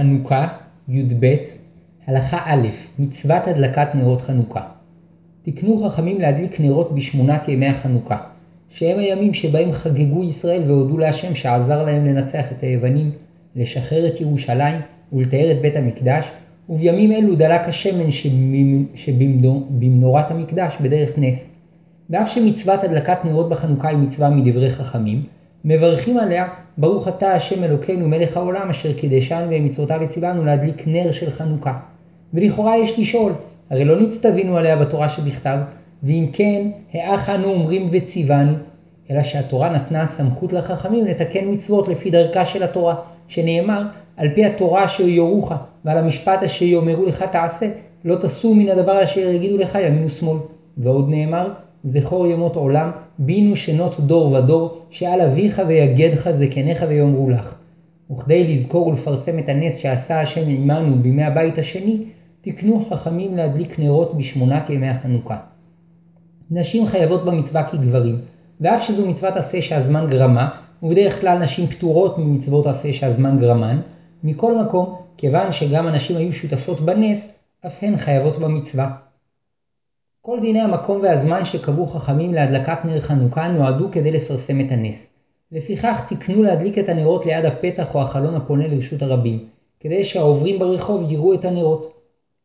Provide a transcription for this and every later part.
חנוכה, י"ב, הלכה א', מצוות הדלקת נרות חנוכה. תקנו חכמים להדליק נרות בשמונת ימי החנוכה, שהם הימים שבהם חגגו ישראל והודו להשם שעזר להם לנצח את היוונים, לשחרר את ירושלים ולתאר את בית המקדש, ובימים אלו דלק השמן שבמנורת המקדש בדרך נס. ואף שמצוות הדלקת נרות בחנוכה היא מצווה מדברי חכמים, מברכים עליה ברוך אתה השם אלוקינו מלך העולם אשר קידשנו ומצוותיו הציוונו להדליק נר של חנוכה. ולכאורה יש לשאול, הרי לא נצטווינו עליה בתורה שבכתב, ואם כן, האח אנו אומרים וציוונו, אלא שהתורה נתנה סמכות לחכמים לתקן מצוות לפי דרכה של התורה, שנאמר, על פי התורה אשר יורוך, ועל המשפט אשר יאמרו לך תעשה, לא תסור מן הדבר אשר יגידו לך ימין ושמאל. ועוד נאמר, זכור ימות עולם, בינו שנות דור ודור, שעל אביך ויגדך זקניך ויאמרו לך. וכדי לזכור ולפרסם את הנס שעשה השם עמנו בימי הבית השני, תקנו חכמים להדליק נרות בשמונת ימי החנוכה. נשים חייבות במצווה כגברים, ואף שזו מצוות עשה שהזמן גרמה, ובדרך כלל נשים פטורות ממצוות עשה שהזמן גרמן, מכל מקום, כיוון שגם הנשים היו שותפות בנס, אף הן חייבות במצווה. כל דיני המקום והזמן שקבעו חכמים להדלקת נר חנוכה נועדו כדי לפרסם את הנס. לפיכך תקנו להדליק את הנרות ליד הפתח או החלון הפונה לרשות הרבים, כדי שהעוברים ברחוב יראו את הנרות.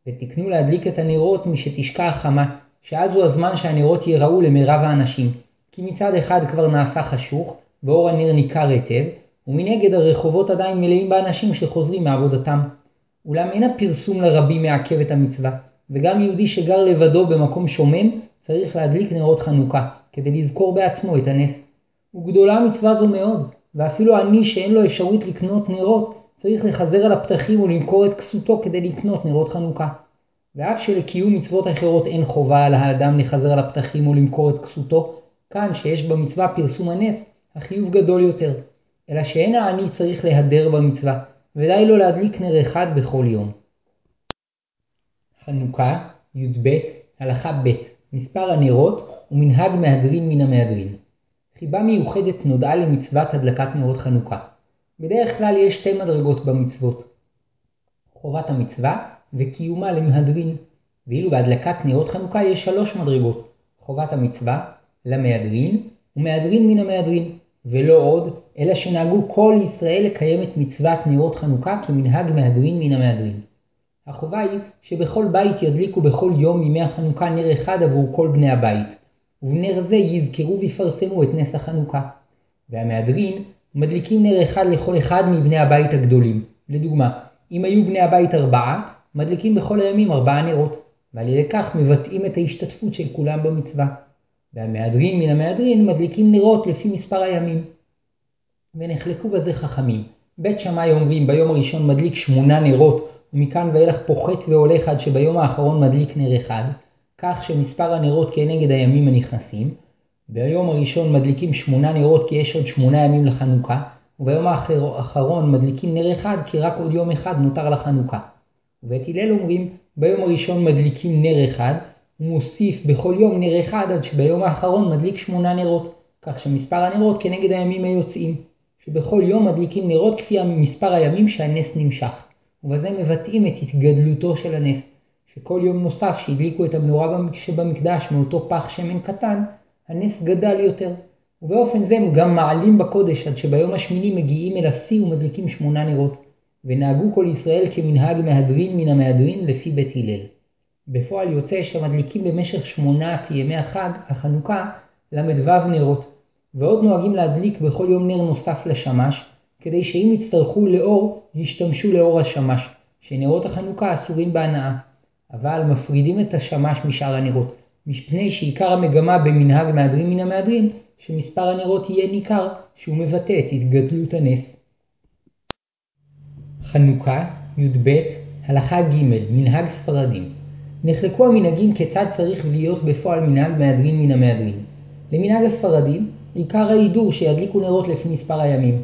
ותקנו להדליק את הנרות משתשקע החמה, שאז הוא הזמן שהנרות ייראו למרב האנשים, כי מצד אחד כבר נעשה חשוך, ואור הנר ניכר היטב, ומנגד הרחובות עדיין מלאים באנשים שחוזרים מעבודתם. אולם אין הפרסום לרבים מעכב את המצווה, וגם יהודי שגר לבדו במקום שומם צריך להדליק נרות חנוכה, כדי לזכור בעצמו את הנס. וגדולה מצווה זו מאוד, ואפילו עני שאין לו אפשרות לקנות נרות, צריך לחזר על הפתחים ולמכור את כסותו כדי לקנות נרות חנוכה. ואף שלקיום מצוות אחרות אין חובה על האדם לחזר על הפתחים או למכור את כסותו, כאן שיש במצווה פרסום הנס, החיוב גדול יותר. אלא שאין העני צריך להדר במצווה, ודי לו להדליק נר אחד בכל יום. חנוכה, י"ב, הלכה ב', מספר הנרות ומנהג מהדרין מן המהדרין. חיבה מיוחדת נודעה למצוות הדלקת נרות חנוכה. בדרך כלל יש שתי מדרגות במצוות. חובת המצווה וקיומה למהדרין, ואילו בהדלקת נרות חנוכה יש שלוש מדרגות. חובת המצווה, למהדרין, ומהדרין מן המהדרין, ולא עוד, אלא שנהגו כל ישראל לקיים את מצוות נרות חנוכה כמנהג מהדרין מן המהדרין. החובה היא שבכל בית ידליקו בכל יום מימי החנוכה נר אחד עבור כל בני הבית, ובנר זה יזכרו ויפרסמו את נס החנוכה. והמהדרין מדליקים נר אחד לכל אחד מבני הבית הגדולים. לדוגמה, אם היו בני הבית ארבעה, מדליקים בכל הימים ארבעה נרות, ועל ידי כך מבטאים את ההשתתפות של כולם במצווה. והמהדרין מן המהדרין מדליקים נרות לפי מספר הימים. ונחלקו בזה חכמים. בית שמאי אומרים ביום הראשון מדליק שמונה נרות, ומכאן ואילך פוחת והולך עד שביום האחרון מדליק נר אחד, כך שמספר הנרות כנגד הימים הנכנסים. ביום הראשון מדליקים שמונה נרות כי יש עוד שמונה ימים לחנוכה, וביום האחרון מדליקים נר אחד כי רק עוד יום אחד נותר לחנוכה. ובית הלל אומרים ביום הראשון מדליקים נר אחד, ומוסיף בכל יום נר אחד עד שביום האחרון מדליק שמונה נרות, כך שמספר הנרות כנגד הימים היוצאים, שבכל יום מדליקים נרות כפי מספר הימים שהנס נמשך, ובזה מבטאים את התגדלותו של הנס, שכל יום נוסף שהדליקו את המנורה שבמקדש מאותו פח שמן קטן, הנס גדל יותר, ובאופן זה הם גם מעלים בקודש עד שביום השמיני מגיעים אל השיא ומדליקים שמונה נרות, ונהגו כל ישראל כמנהג מהדרין מן המהדרין לפי בית הלל. בפועל יוצא שמדליקים במשך שמונת ימי החג, החנוכה, ל"ו נרות, ועוד נוהגים להדליק בכל יום נר נוסף לשמש, כדי שאם יצטרכו לאור, ישתמשו לאור השמש, שנרות החנוכה אסורים בהנאה. אבל מפרידים את השמש משאר הנרות, מפני שעיקר המגמה במנהג מהדרין מן המהדרין, שמספר הנרות יהיה ניכר, שהוא מבטא את התגדלות הנס. חנוכה, י"ב, הלכה ג', מנהג ספרדים. נחלקו המנהגים כיצד צריך להיות בפועל מנהג מהדרין מן המהדרין. למנהג הספרדים, עיקר ההידור שידליקו נרות לפי מספר הימים,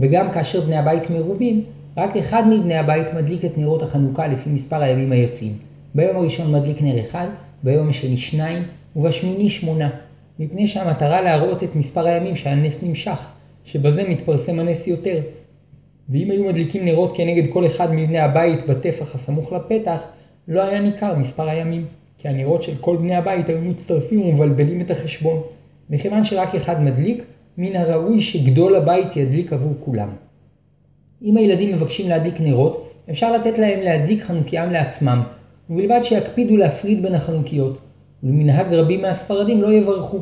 וגם כאשר בני הבית מרובים, רק אחד מבני הבית מדליק את נרות החנוכה לפי מספר הימים היוצאים. ביום הראשון מדליק נר אחד, ביום השני שניים, ובשמיני שמונה, מפני שהמטרה להראות את מספר הימים שהנס נמשך, שבזה מתפרסם הנס יותר. ואם היו מדליקים נרות כנגד כל אחד מבני הבית בטפח הסמוך לפתח, לא היה ניכר מספר הימים, כי הנרות של כל בני הבית היו מצטרפים ומבלבלים את החשבון. מכיוון שרק אחד מדליק, מן הראוי שגדול הבית ידליק עבור כולם. אם הילדים מבקשים להדליק נרות, אפשר לתת להם להדליק חנוכיים לעצמם, ובלבד שיקפידו להפריד בין החנוכיות, ולמנהג רבים מהספרדים לא יברכו.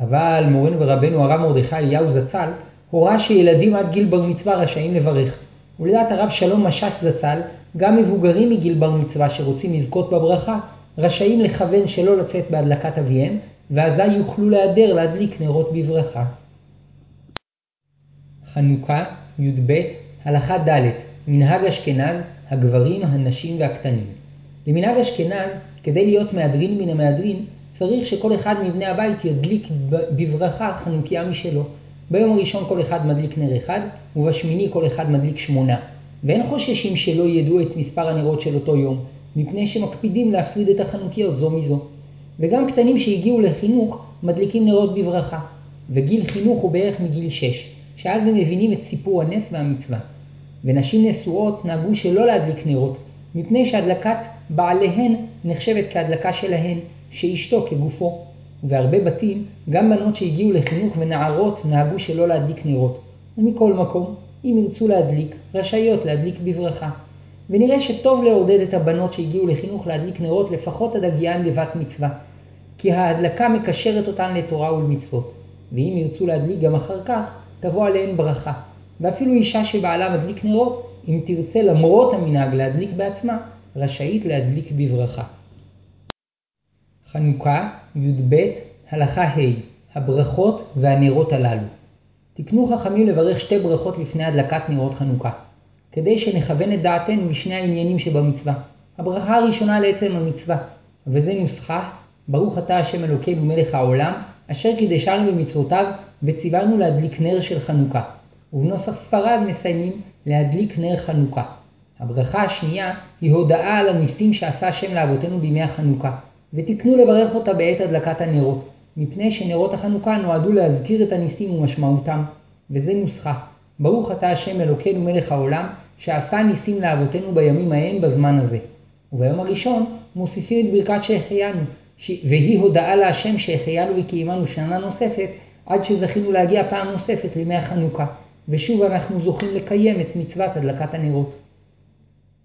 אבל מורנו ורבנו הרב מרדכי אליהו זצ"ל הורה שילדים עד גיל בר מצווה רשאים לברך. ולדעת הרב שלום משש זצ"ל, גם מבוגרים מגיל בר מצווה שרוצים לזכות בברכה, רשאים לכוון שלא לצאת בהדלקת אביהם, ואזי יוכלו להיעדר להדליק נרות בברכה. חנוכה, י"ב, הלכה ד' מנהג אשכנז, הגברים, הנשים והקטנים. למנהג אשכנז, כדי להיות מהדרין מן המהדרין, צריך שכל אחד מבני הבית ידליק בברכה חנוכיה משלו. ביום הראשון כל אחד מדליק נר אחד, ובשמיני כל אחד מדליק שמונה. ואין חוששים שלא ידעו את מספר הנרות של אותו יום, מפני שמקפידים להפריד את החנוכיות זו מזו. וגם קטנים שהגיעו לחינוך מדליקים נרות בברכה. וגיל חינוך הוא בערך מגיל 6, שאז הם מבינים את סיפור הנס והמצווה. ונשים נשואות נהגו שלא להדליק נרות, מפני שהדלקת בעליהן נחשבת כהדלקה שלהן, שאשתו כגופו. ובהרבה בתים, גם בנות שהגיעו לחינוך ונערות נהגו שלא להדליק נרות. ומכל מקום, אם ירצו להדליק, רשאיות להדליק בברכה. ונראה שטוב לעודד את הבנות שהגיעו לחינוך להדליק נרות לפחות עד הגיען לבת מצווה. כי ההדלקה מקשרת אותן לתורה ולמצוות. ואם ירצו להדליק גם אחר כך, תבוא עליהן ברכה. ואפילו אישה שבעלה מדליק נרות, אם תרצה למרות המנהג להדליק בעצמה, רשאית להדליק בברכה. חנוכה, י"ב, הלכה ה' הברכות והנרות הללו. תקנו חכמים לברך שתי ברכות לפני הדלקת נרות חנוכה, כדי שנכוון את דעתנו לשני העניינים שבמצווה. הברכה הראשונה לעצם המצווה, וזה נוסחה, ברוך אתה השם אלוקינו מלך העולם, אשר קידשנו במצוותיו וציוונו להדליק נר של חנוכה. ובנוסח ספרד מסיימים להדליק נר חנוכה. הברכה השנייה היא הודאה על הניסים שעשה השם לאבותינו בימי החנוכה, ותקנו לברך אותה בעת הדלקת הנרות, מפני שנרות החנוכה נועדו להזכיר את הניסים ומשמעותם, וזה נוסחה. ברוך אתה השם אלוקינו מלך העולם, שעשה ניסים לאבותינו בימים ההם בזמן הזה. וביום הראשון מוסיפים את ברכת שהחיינו, והיא הודאה להשם שהחיינו וקיימנו שנה נוספת, עד שזכינו להגיע פעם נוספת לימי החנוכה, ושוב אנחנו זוכים לקיים את מצוות הדלקת הנרות.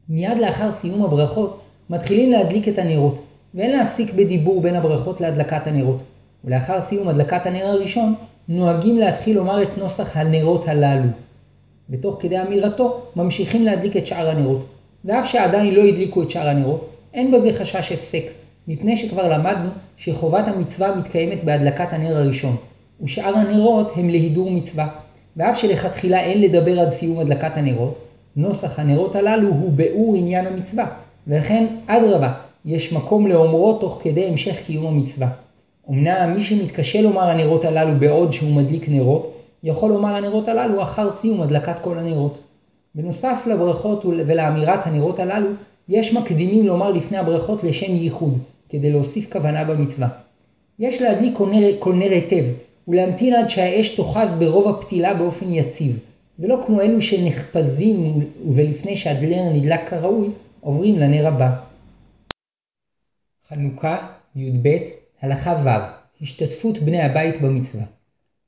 מיד לאחר סיום הברכות, מתחילים להדליק את הנרות, ואין להפסיק בדיבור בין הברכות להדלקת הנרות. ולאחר סיום הדלקת הנר הראשון, נוהגים להתחיל לומר את נוסח הנרות הללו. ותוך כדי אמירתו, ממשיכים להדליק את שאר הנרות. ואף שעדיין לא הדליקו את שאר הנרות, אין בזה חשש הפסק, מפני שכבר למדנו שחובת המצווה מתקיימת בהדלקת הנר הראשון, ושאר הנרות הם להידור מצווה. ואף שלכתחילה אין לדבר עד סיום הדלקת הנרות, נוסח הנרות הללו הוא ביאור עניין המצווה, ולכן אדרבה, יש מקום לאומרו תוך כדי המשך קיום המצווה. אמנם מי שמתקשה לומר הנרות הללו בעוד שהוא מדליק נרות, יכול לומר הנרות הללו אחר סיום הדלקת כל הנרות. בנוסף לברכות ולאמירת הנרות הללו, יש מקדימים לומר לפני הברכות לשם ייחוד, כדי להוסיף כוונה במצווה. יש להדליק כל נר, היטב, ולהמתין עד שהאש תאחז ברוב הפתילה באופן יציב, ולא כמו אלו שנחפזים ולפני שהדלר נדלק כראוי, עוברים לנר הבא. חנוכה, י"ב, הלכה ו' השתתפות בני הבית במצווה.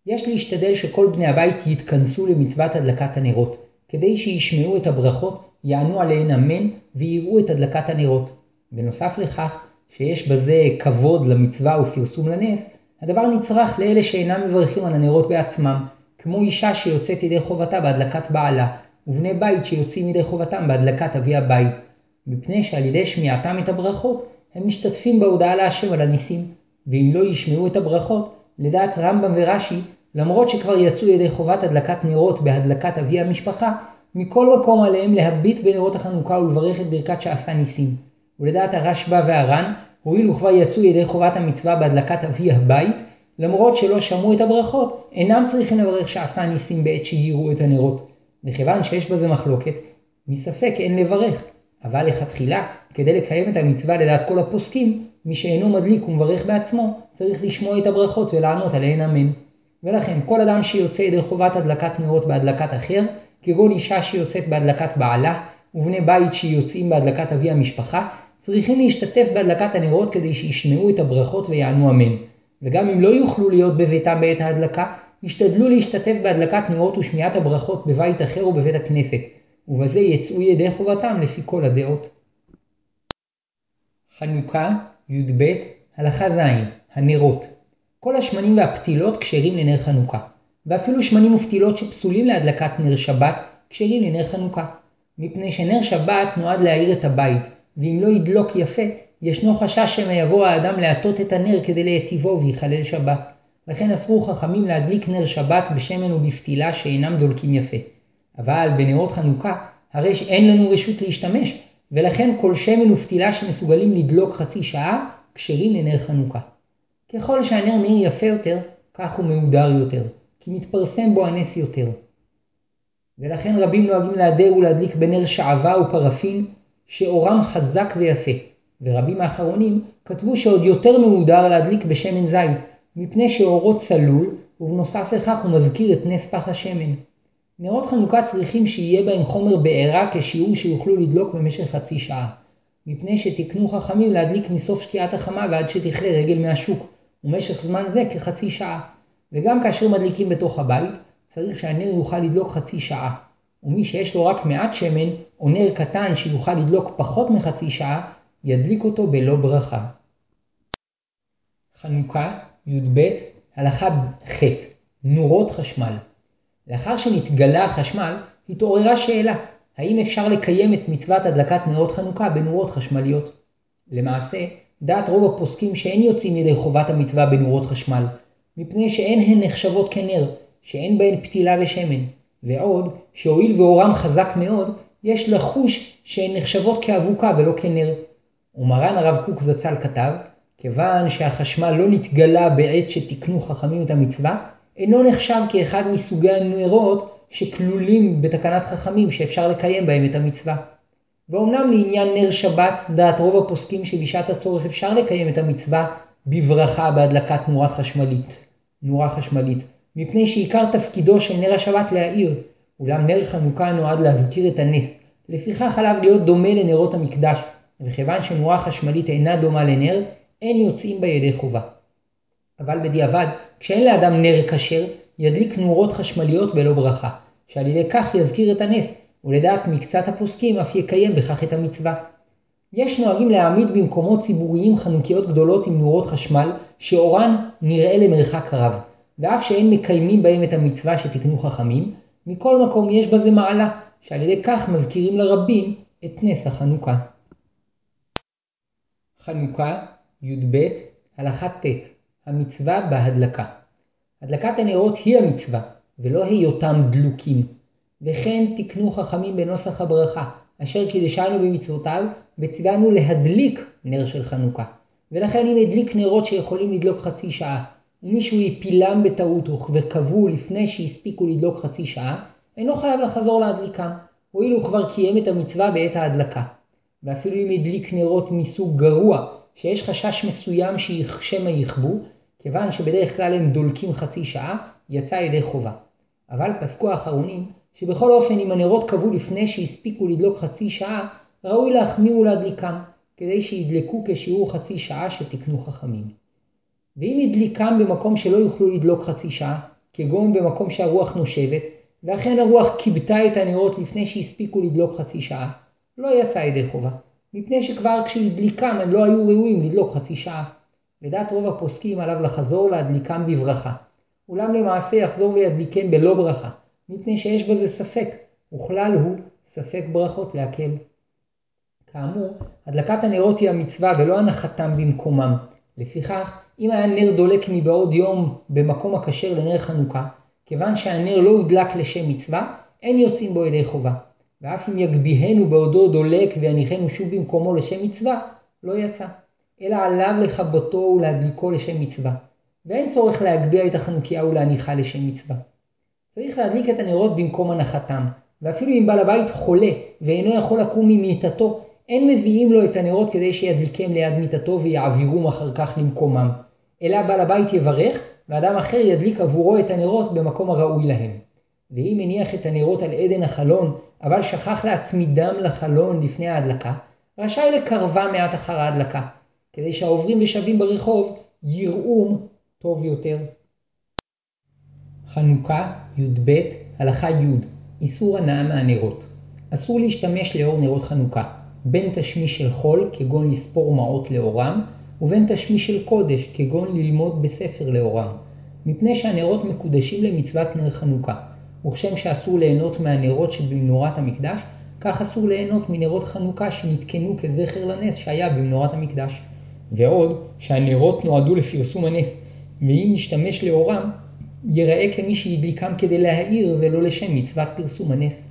יש להשתדל שכל בני הבית יתכנסו למצוות הדלקת הנרות, כדי שישמעו את הברכות, יענו עליהן אמן ויראו את הדלקת הנרות. בנוסף לכך, שיש בזה כבוד למצווה ופרסום לנס, הדבר נצרך לאלה שאינם מברכים על הנרות בעצמם, כמו אישה שיוצאת ידי חובתה בהדלקת בעלה, ובני בית שיוצאים ידי חובתם בהדלקת אבי הבית, מפני שעל ידי שמיעתם את הברכות, הם משתתפים בהודעה להשם על הניסים, ואם לא ישמעו את הברכות, לדעת רמב"ם ורש"י, למרות שכבר יצאו ידי חובת הדלקת נרות בהדלקת אבי המשפחה, מכל מקום עליהם להביט בנרות החנוכה ולברך את ברכת שעשה ניסים. ולדעת הרשב"א והר"ן, הואיל וכבר יצאו ידי חובת המצווה בהדלקת אבי הבית, למרות שלא שמעו את הברכות, אינם צריכים לברך שעשה ניסים בעת שיראו את הנרות. מכיוון שיש בזה מחלוקת, מספק אין לברך. אבל לכתחילה, כדי לקיים את המצווה לדעת כל הפוסקים, מי שאינו מדליק ומברך בעצמו, צריך לשמוע את הברכות ולענות עליהן אמן. ולכן, כל אדם שיוצא ידי חובת הדלקת נרות בהדלקת אחר, כגון אישה שיוצאת בהדלקת בעלה, ובני בית שיוצאים בהדלקת אבי המשפחה, צריכים להשתתף בהדלקת הנרות כדי שישמעו את הברכות ויענו אמן. וגם אם לא יוכלו להיות בביתם בעת ההדלקה, ישתדלו להשתתף בהדלקת נרות ושמיעת הברכות בבית אחר או בבית הכנסת, ובזה יצאו ידי חובתם לפי כל הדעות. חנוכה, י"ב, הלכה ז', הנרות. כל השמנים והפתילות כשרים לנר חנוכה, ואפילו שמנים ופתילות שפסולים להדלקת נר שבת, כשרים לנר חנוכה. מפני שנר שבת נועד להאיר את הבית, ואם לא ידלוק יפה, ישנו חשש שמא יבוא האדם להטות את הנר כדי להיטיבו ויחלל שבת. לכן אסרו חכמים להדליק נר שבת בשמן ובפתילה שאינם דולקים יפה. אבל בנרות חנוכה, הרי שאין לנו רשות להשתמש, ולכן כל שמן ופתילה שמסוגלים לדלוק חצי שעה, כשרים לנר חנוכה. ככל שהנר מאיר יפה יותר, כך הוא מהודר יותר, כי מתפרסם בו הנס יותר. ולכן רבים נוהגים להדר ולהדליק בנר שעווה ופרפין, שאורם חזק ויפה, ורבים האחרונים כתבו שעוד יותר מהודר להדליק בשמן זית, מפני שאורו צלול, ובנוסף לכך הוא מזכיר את נס פח השמן. נרות חנוכה צריכים שיהיה בהם חומר בעירה כשיעור שיוכלו לדלוק במשך חצי שעה, מפני שתקנו חכמים להדליק מסוף שקיעת החמה ועד שתכלה רגל מהשוק, ומשך זמן זה כחצי שעה. וגם כאשר מדליקים בתוך הבית, צריך שהנר יוכל לדלוק חצי שעה. ומי שיש לו רק מעט שמן, או נר קטן שיוכל לדלוק פחות מחצי שעה, ידליק אותו בלא ברכה. חנוכה, י"ב, הלכה ח' נורות חשמל. לאחר שנתגלה החשמל, התעוררה שאלה, האם אפשר לקיים את מצוות הדלקת נרות חנוכה בנורות חשמליות? למעשה, דעת רוב הפוסקים שאין יוצאים ידי חובת המצווה בנורות חשמל, מפני שאין הן נחשבות כנר, שאין בהן פתילה ושמן, ועוד, שהואיל ואורם חזק מאוד, יש לחוש שהן נחשבות כאבוקה ולא כנר. ומרן הרב קוק זצ"ל כתב, כיוון שהחשמל לא נתגלה בעת שתיקנו חכמים את המצווה, אינו נחשב כאחד מסוגי הנרות שכלולים בתקנת חכמים שאפשר לקיים בהם את המצווה. ואומנם לעניין נר שבת, דעת רוב הפוסקים שבשעת הצורך אפשר לקיים את המצווה בברכה בהדלקת נורת חשמלית, נורה חשמלית, מפני שעיקר תפקידו של נר השבת להאיר, אולם נר חנוכה נועד להזכיר את הנס, לפיכך עליו להיות דומה לנרות המקדש, וכיוון שנורה חשמלית אינה דומה לנר, אין יוצאים בה ידי חובה. אבל בדיעבד, כשאין לאדם נר כשר, ידליק נורות חשמליות בלא ברכה, שעל ידי כך יזכיר את הנס, ולדעת מקצת הפוסקים אף יקיים בכך את המצווה. יש נוהגים להעמיד במקומות ציבוריים חנוכיות גדולות עם נורות חשמל, שאורן נראה למרחק רב, ואף שאין מקיימים בהם את המצווה שתקנו חכמים, מכל מקום יש בזה מעלה, שעל ידי כך מזכירים לרבים את נס החנוכה. חנוכה, י"ב, הלכה ט', המצווה בהדלקה. הדלקת הנרות היא המצווה, ולא היותם דלוקים. וכן תקנו חכמים בנוסח הברכה, אשר קידשנו במצוותיו, וציוונו להדליק נר של חנוכה. ולכן אם הדליק נרות שיכולים לדלוק חצי שעה, ומישהו הפילם בטעות וקבעו לפני שהספיקו לדלוק חצי שעה, אינו חייב לחזור להדליקם, הואיל הוא כבר קיים את המצווה בעת ההדלקה. ואפילו אם הדליק נרות מסוג גרוע, שיש חשש מסוים שמא יכבו, כיוון שבדרך כלל הם דולקים חצי שעה, יצא ידי חובה. אבל פסקו האחרונים שבכל אופן אם הנרות קבעו לפני שהספיקו לדלוק חצי שעה, ראוי להחמיר ולהדליקם, כדי שידלקו כשיעור חצי שעה שתקנו חכמים. ואם הדליקם במקום שלא יוכלו לדלוק חצי שעה, כגון במקום שהרוח נושבת, ואכן הרוח כיבתה את הנרות לפני שהספיקו לדלוק חצי שעה, לא יצא ידי חובה, מפני שכבר כשהדליקם הם לא היו ראויים לדלוק חצי שעה. לדעת רוב הפוסקים עליו לחזור להדליקם בברכה, אולם למעשה יחזור וידליקם בלא ברכה, מפני שיש בזה ספק, וכלל הוא ספק ברכות להקל. כאמור, הדלקת הנרות היא המצווה ולא הנחתם במקומם. לפיכך, אם היה נר דולק מבעוד יום במקום הכשר לנר חנוכה, כיוון שהנר לא הודלק לשם מצווה, אין יוצאים בו ידי חובה. ואף אם יגביהנו בעודו דולק ויניחנו שוב במקומו לשם מצווה, לא יצא. אלא עליו לכבותו ולהדליקו לשם מצווה. ואין צורך להגביה את החנוכיה ולהניחה לשם מצווה. צריך להדליק את הנרות במקום הנחתם, ואפילו אם בעל הבית חולה ואינו יכול לקום ממיטתו, אין מביאים לו את הנרות כדי שידליקם ליד מיטתו ויעבירום אחר כך למקומם, אלא בעל הבית יברך, ואדם אחר ידליק עבורו את הנרות במקום הראוי להם. ואם הניח את הנרות על עדן החלון, אבל שכח להצמידם לחלון לפני ההדלקה, רשאי לקרבה מעט אחר ההדלקה, כדי שהעוברים ושבים ברחוב יראום טוב יותר. חנוכה, י"ב, הלכה י' איסור הנאה מהנרות. אסור להשתמש לאור נרות חנוכה, בין תשמיש של חול, כגון לספור מעות לאורם, ובין תשמיש של קודש, כגון ללמוד בספר לאורם, מפני שהנרות מקודשים למצוות נר חנוכה, וכשם שאסור ליהנות מהנרות שבמנורת המקדש, כך אסור ליהנות מנרות חנוכה שנתקנו כזכר לנס שהיה במנורת המקדש. ועוד, שהנרות נועדו לפרסום הנס, ואם נשתמש לאורם, ייראה כמי שהדליקם כדי להאיר ולא לשם מצוות פרסום הנס.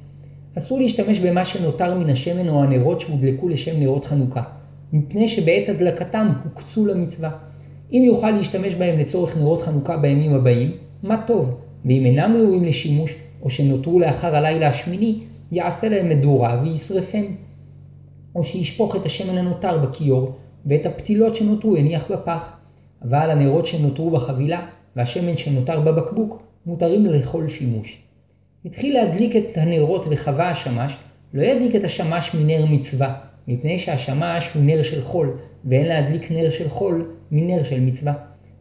אסור להשתמש במה שנותר מן השמן או הנרות שהודלקו לשם נרות חנוכה, מפני שבעת הדלקתם הוקצו למצווה. אם יוכל להשתמש בהם לצורך נרות חנוכה בימים הבאים, מה טוב, ואם אינם ראויים לשימוש, או שנותרו לאחר הלילה השמיני, יעשה להם מדורה וישרפם. או שישפוך את השמן הנותר בכיור, ואת הפתילות שנותרו יניח בפח. אבל הנרות שנותרו בחבילה, והשמן שנותר בבקבוק, מותרים לכל שימוש. התחיל להדליק את הנרות וחווה השמש, לא ידליק את השמש מנר מצווה, מפני שהשמש הוא נר של חול, ואין להדליק נר של חול מנר של מצווה.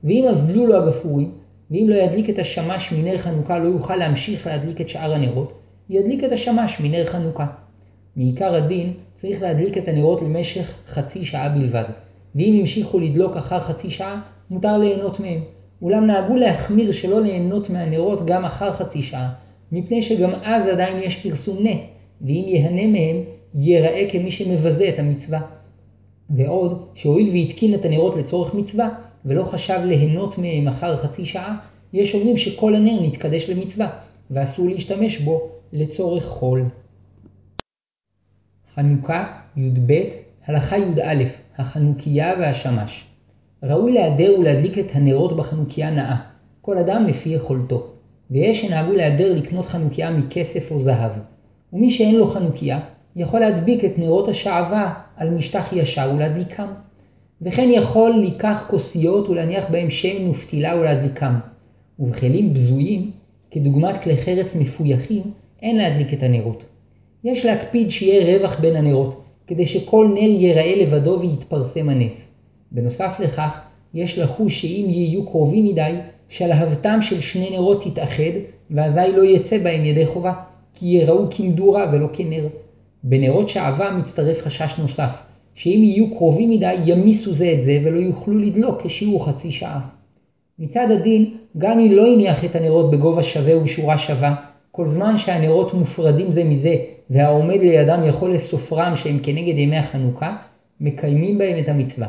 ואם אזלו לו הגפורים, ואם לא ידליק את השמש מנר חנוכה לא יוכל להמשיך להדליק את שאר הנרות, ידליק את השמש מנר חנוכה. מעיקר הדין צריך להדליק את הנרות למשך חצי שעה בלבד, ואם המשיכו לדלוק אחר חצי שעה, מותר ליהנות מהם. אולם נהגו להחמיר שלא ליהנות מהנרות גם אחר חצי שעה, מפני שגם אז עדיין יש פרסום נס, ואם יהנה מהם, ייראה כמי שמבזה את המצווה. ועוד, שהואיל והתקין את הנרות לצורך מצווה, ולא חשב ליהנות מהם אחר חצי שעה, יש אומרים שכל הנר נתקדש למצווה, ואסור להשתמש בו לצורך חול. חנוכה, י"ב, הלכה י"א, החנוכיה והשמש. ראוי להדר ולהדליק את הנרות בחנוכיה נאה, כל אדם לפי יכולתו. ויש שנהגו להדר לקנות חנוכיה מכסף או זהב. ומי שאין לו חנוכיה, יכול להדביק את נרות השעווה על משטח ישר ולהדליקם. וכן יכול לקח כוסיות ולהניח בהם שמן ופתילה ולהדליקם. ובכלים בזויים, כדוגמת כלי חרס מפויחים, אין להדליק את הנרות. יש להקפיד שיהיה רווח בין הנרות, כדי שכל נר ייראה לבדו ויתפרסם הנס. בנוסף לכך, יש לחוש שאם יהיו קרובים מדי, שלהבתם של שני נרות תתאחד, ואזי לא יצא בהם ידי חובה, כי יראו כמדורה ולא כנר. בנרות שעבה מצטרף חשש נוסף, שאם יהיו קרובים מדי ימיסו זה את זה ולא יוכלו לדלוק כשיעור חצי שעה. מצד הדין, גם אם לא הניח את הנרות בגובה שווה ובשורה שווה, כל זמן שהנרות מופרדים זה מזה והעומד לידם יכול לסופרם שהם כנגד ימי החנוכה, מקיימים בהם את המצווה.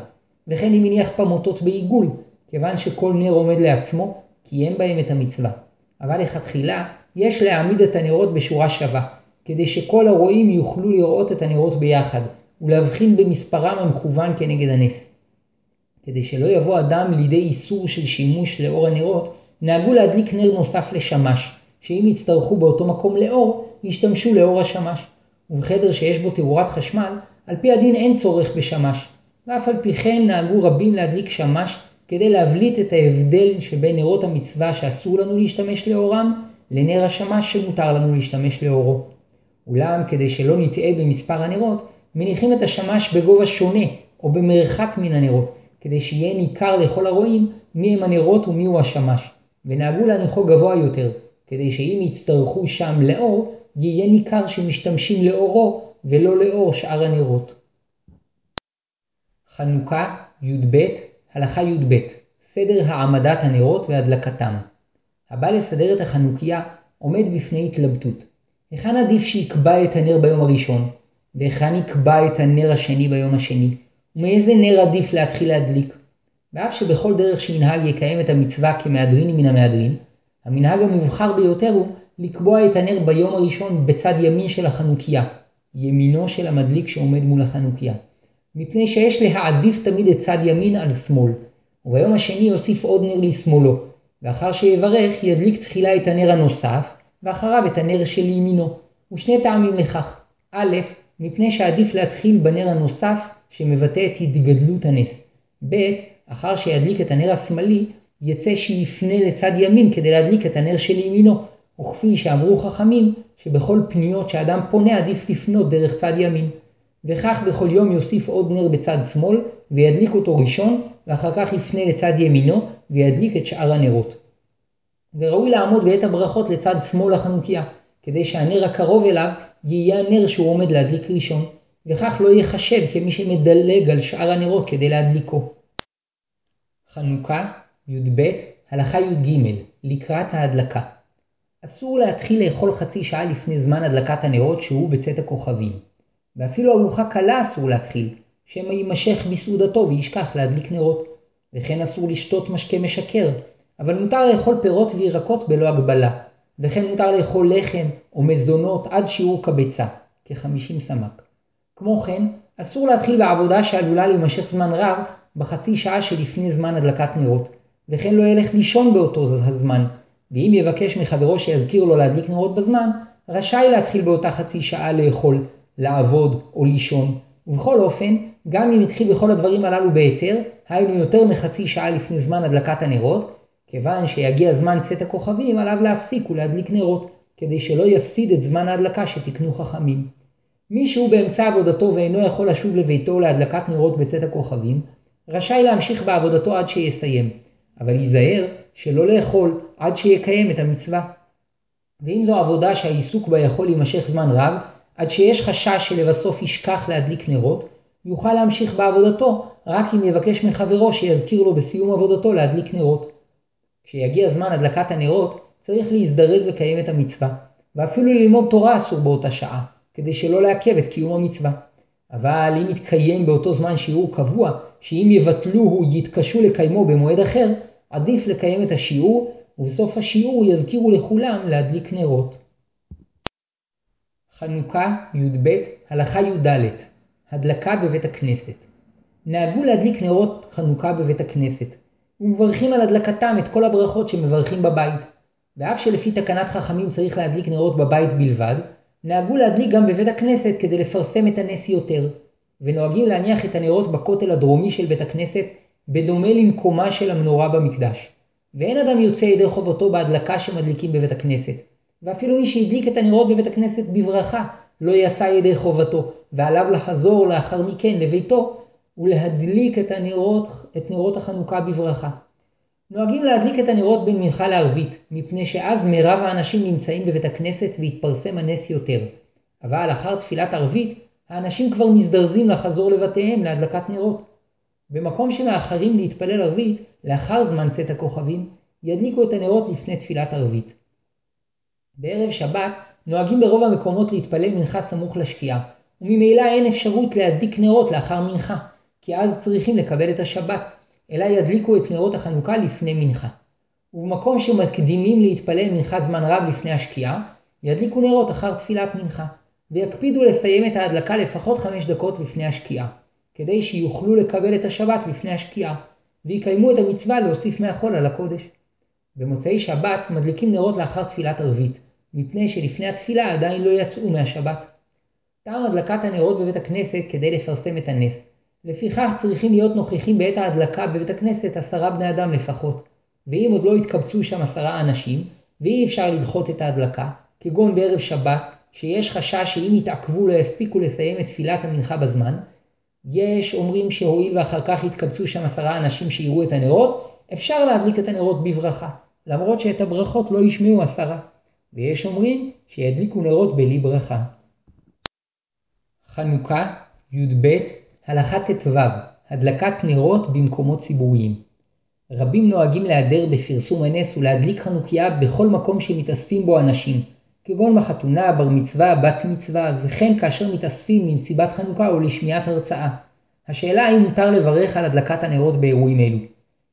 וכן אם הניח פמוטות בעיגול, כיוון שכל נר עומד לעצמו, קיים בהם את המצווה. אבל לכתחילה, יש להעמיד את הנרות בשורה שווה, כדי שכל הרואים יוכלו לראות את הנרות ביחד, ולהבחין במספרם המכוון כנגד הנס. כדי שלא יבוא אדם לידי איסור של שימוש לאור הנרות, נהגו להדליק נר נוסף לשמש, שאם יצטרכו באותו מקום לאור, ישתמשו לאור השמש. ובחדר שיש בו תאורת חשמל, על פי הדין אין צורך בשמש, ואף על פי כן נהגו רבים להדליק שמש כדי להבליט את ההבדל שבין נרות המצווה שאסור לנו להשתמש לאורם, לנר השמש שמותר לנו להשתמש לאורו. אולם כדי שלא נטעה במספר הנרות, מניחים את השמש בגובה שונה או במרחק מן הנרות, כדי שיהיה ניכר לכל הרואים מי הם הנרות ומיהו השמש, ונהגו להניחו גבוה יותר, כדי שאם יצטרכו שם לאור, יהיה ניכר שמשתמשים לאורו ולא לאור שאר הנרות. חנוכה, י"ב, הלכה י"ב, סדר העמדת הנרות והדלקתם. הבא לסדר את החנוכיה עומד בפני התלבטות. היכן עדיף שיקבע את הנר ביום הראשון, והיכן יקבע את הנר השני ביום השני, ומאיזה נר עדיף להתחיל להדליק. ואף שבכל דרך שינהג יקיים את המצווה כמהדרין מן המהדרין, המנהג המובחר ביותר הוא לקבוע את הנר ביום הראשון בצד ימין של החנוכיה, ימינו של המדליק שעומד מול החנוכיה. מפני שיש להעדיף תמיד את צד ימין על שמאל, וביום השני יוסיף עוד נר לשמאלו, ואחר שיברך ידליק תחילה את הנר הנוסף, ואחריו את הנר של ימינו, ושני טעמים לכך. א', מפני שעדיף להתחיל בנר הנוסף שמבטא את התגדלות הנס. ב', אחר שידליק את הנר השמאלי, יצא שיפנה לצד ימין כדי להדליק את הנר של ימינו, וכפי שאמרו חכמים, שבכל פניות שאדם פונה עדיף לפנות דרך צד ימין. וכך בכל יום יוסיף עוד נר בצד שמאל, וידליק אותו ראשון, ואחר כך יפנה לצד ימינו, וידליק את שאר הנרות. וראוי לעמוד בעת הברכות לצד שמאל החנוכיה, כדי שהנר הקרוב אליו יהיה הנר שהוא עומד להדליק ראשון, וכך לא ייחשב כמי שמדלג על שאר הנרות כדי להדליקו. חנוכה, י"ב, הלכה י"ג, לקראת ההדלקה. אסור להתחיל לאכול חצי שעה לפני זמן הדלקת הנרות שהוא בצאת הכוכבים. ואפילו ארוחה קלה אסור להתחיל, שמא יימשך בסעודתו וישכח להדליק נרות. וכן אסור לשתות משקה משכר, אבל מותר לאכול פירות וירקות בלא הגבלה. וכן מותר לאכול לחם או מזונות עד שיעור קבצה, כ-50 סמ"ק. כמו כן, אסור להתחיל בעבודה שעלולה להימשך זמן רב בחצי שעה שלפני זמן הדלקת נרות, וכן לא ילך לישון באותו הזמן, ואם יבקש מחברו שיזכיר לו להדליק נרות בזמן, רשאי להתחיל באותה חצי שעה לאכול, לעבוד או לישון, ובכל אופן, גם אם התחיל בכל הדברים הללו בהיתר, היינו יותר מחצי שעה לפני זמן הדלקת הנרות, כיוון שיגיע זמן צאת הכוכבים, עליו להפסיק ולהדליק נרות, כדי שלא יפסיד את זמן ההדלקה שתקנו חכמים. מי שהוא באמצע עבודתו ואינו יכול לשוב לביתו להדלקת נרות בצאת הכוכבים, רשאי להמשיך בעבודתו עד שיסיים, אבל ייזהר שלא לאכול עד שיקיים את המצווה. ואם זו עבודה שהעיסוק בה יכול להימשך זמן רב, עד שיש חשש שלבסוף ישכח להדליק נרות, יוכל להמשיך בעבודתו רק אם יבקש מחברו שיזכיר לו בסיום עבודתו להדליק נרות. כשיגיע זמן הדלקת הנרות, צריך להזדרז לקיים את המצווה, ואפילו ללמוד תורה אסור באותה שעה, כדי שלא לעכב את קיום המצווה. אבל אם יתקיים באותו זמן שיעור קבוע, שאם יבטלוהו יתקשו לקיימו במועד אחר, עדיף לקיים את השיעור, ובסוף השיעור יזכירו לכולם להדליק נרות. חנוכה י"ב הלכה י"ד הדלקה בבית הכנסת נהגו להדליק נרות חנוכה בבית הכנסת ומברכים על הדלקתם את כל הברכות שמברכים בבית. ואף שלפי תקנת חכמים צריך להדליק נרות בבית בלבד, נהגו להדליק גם בבית הכנסת כדי לפרסם את הנס יותר, ונוהגים להניח את הנרות בכותל הדרומי של בית הכנסת בדומה למקומה של המנורה במקדש. ואין אדם יוצא ידי חובתו בהדלקה שמדליקים בבית הכנסת, ואפילו מי שהדליק את הנרות בבית הכנסת בברכה, לא יצא ידי חובתו, ועליו לחזור לאחר מכן לביתו, ולהדליק את, הנרות, את נרות החנוכה בברכה. נוהגים להדליק את הנרות בין מנחה לערבית, מפני שאז מירב האנשים נמצאים בבית הכנסת והתפרסם הנס יותר. אבל אחר תפילת ערבית, האנשים כבר מזדרזים לחזור לבתיהם להדלקת נרות. במקום שמאחרים להתפלל ערבית, לאחר זמן צאת הכוכבים, ידליקו את הנרות לפני תפילת ערבית. בערב שבת נוהגים ברוב המקומות להתפלל מנחה סמוך לשקיעה, וממילא אין אפשרות להדליק נרות לאחר מנחה, כי אז צריכים לקבל את השבת, אלא ידליקו את נרות החנוכה לפני מנחה. ובמקום שמקדימים להתפלל מנחה זמן רב לפני השקיעה, ידליקו נרות אחר תפילת מנחה, ויקפידו לסיים את ההדלקה לפחות חמש דקות לפני השקיעה, כדי שיוכלו לקבל את השבת לפני השקיעה, ויקיימו את המצווה להוסיף מהחול על הקודש. במוצאי שבת מדליקים נרות לאחר תפילת ערבית, מפני שלפני התפילה עדיין לא יצאו מהשבת. טעם הדלקת הנרות בבית הכנסת כדי לפרסם את הנס. לפיכך צריכים להיות נוכחים בעת ההדלקה בבית הכנסת עשרה בני אדם לפחות. ואם עוד לא התקבצו שם עשרה אנשים, ואי אפשר לדחות את ההדלקה, כגון בערב שבת, שיש חשש שאם יתעכבו לא יספיקו לסיים את תפילת המנחה בזמן, יש אומרים שהואיל ואחר כך יתקבצו שם עשרה אנשים שיראו את הנרות, אפשר להדליק את הנרות בברכה, למרות שאת הברכות לא ישמעו עשרה. ויש אומרים שידליקו נרות בלי ברכה. חנוכה, י"ב, הלכה ט"ו, הדלקת נרות במקומות ציבוריים. רבים נוהגים להיעדר בפרסום הנס ולהדליק חנוכיה בכל מקום שמתאספים בו אנשים, כגון בחתונה, בר מצווה, בת מצווה, וכן כאשר מתאספים למסיבת חנוכה או לשמיעת הרצאה. השאלה האם מותר לברך על הדלקת הנרות באירועים אלו.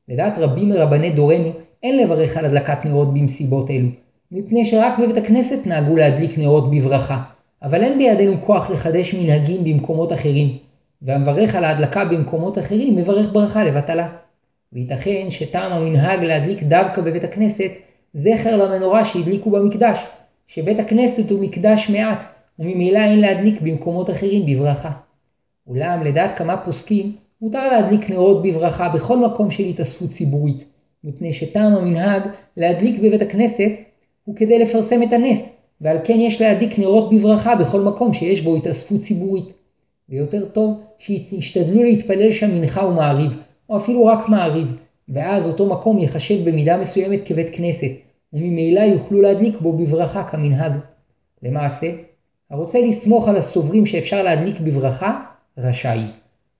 לדעת רבים מרבני דורנו, אין לברך על הדלקת נרות במסיבות אלו, מפני שרק בבית הכנסת נהגו להדליק נרות בברכה, אבל אין בידינו כוח לחדש מנהגים במקומות אחרים, והמברך על ההדלקה במקומות אחרים מברך ברכה לבטלה. וייתכן שטעם המנהג להדליק דווקא בבית הכנסת זכר למנורה שהדליקו במקדש, שבית הכנסת הוא מקדש מעט, וממילא אין להדליק במקומות אחרים בברכה. אולם לדעת כמה פוסקים, מותר להדליק נרות בברכה בכל מקום של התאספות ציבורית, מפני שטעם המנהג להדליק בבית הכנסת הוא כדי לפרסם את הנס, ועל כן יש להדליק נרות בברכה בכל מקום שיש בו התאספות ציבורית. ויותר טוב שישתדלו להתפלל שם מנחה ומעריב, או אפילו רק מעריב, ואז אותו מקום ייחשב במידה מסוימת כבית כנסת, וממילא יוכלו להדליק בו בברכה כמנהג. למעשה, הרוצה לסמוך על הסוברים שאפשר להדליק בברכה, רשאי.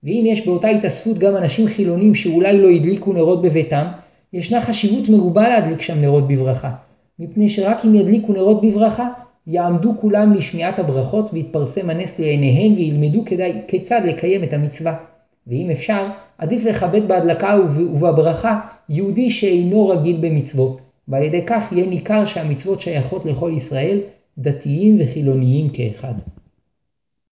ואם יש באותה התאספות גם אנשים חילונים שאולי לא הדליקו נרות בביתם, ישנה חשיבות מרובה להדליק שם נרות בברכה, מפני שרק אם ידליקו נרות בברכה, יעמדו כולם לשמיעת הברכות ויתפרסם הנס לעיניהם וילמדו כדאי, כיצד לקיים את המצווה. ואם אפשר, עדיף לכבד בהדלקה ובברכה יהודי שאינו רגיל במצוות, ועל ידי כך יהיה ניכר שהמצוות שייכות לכל ישראל, דתיים וחילוניים כאחד.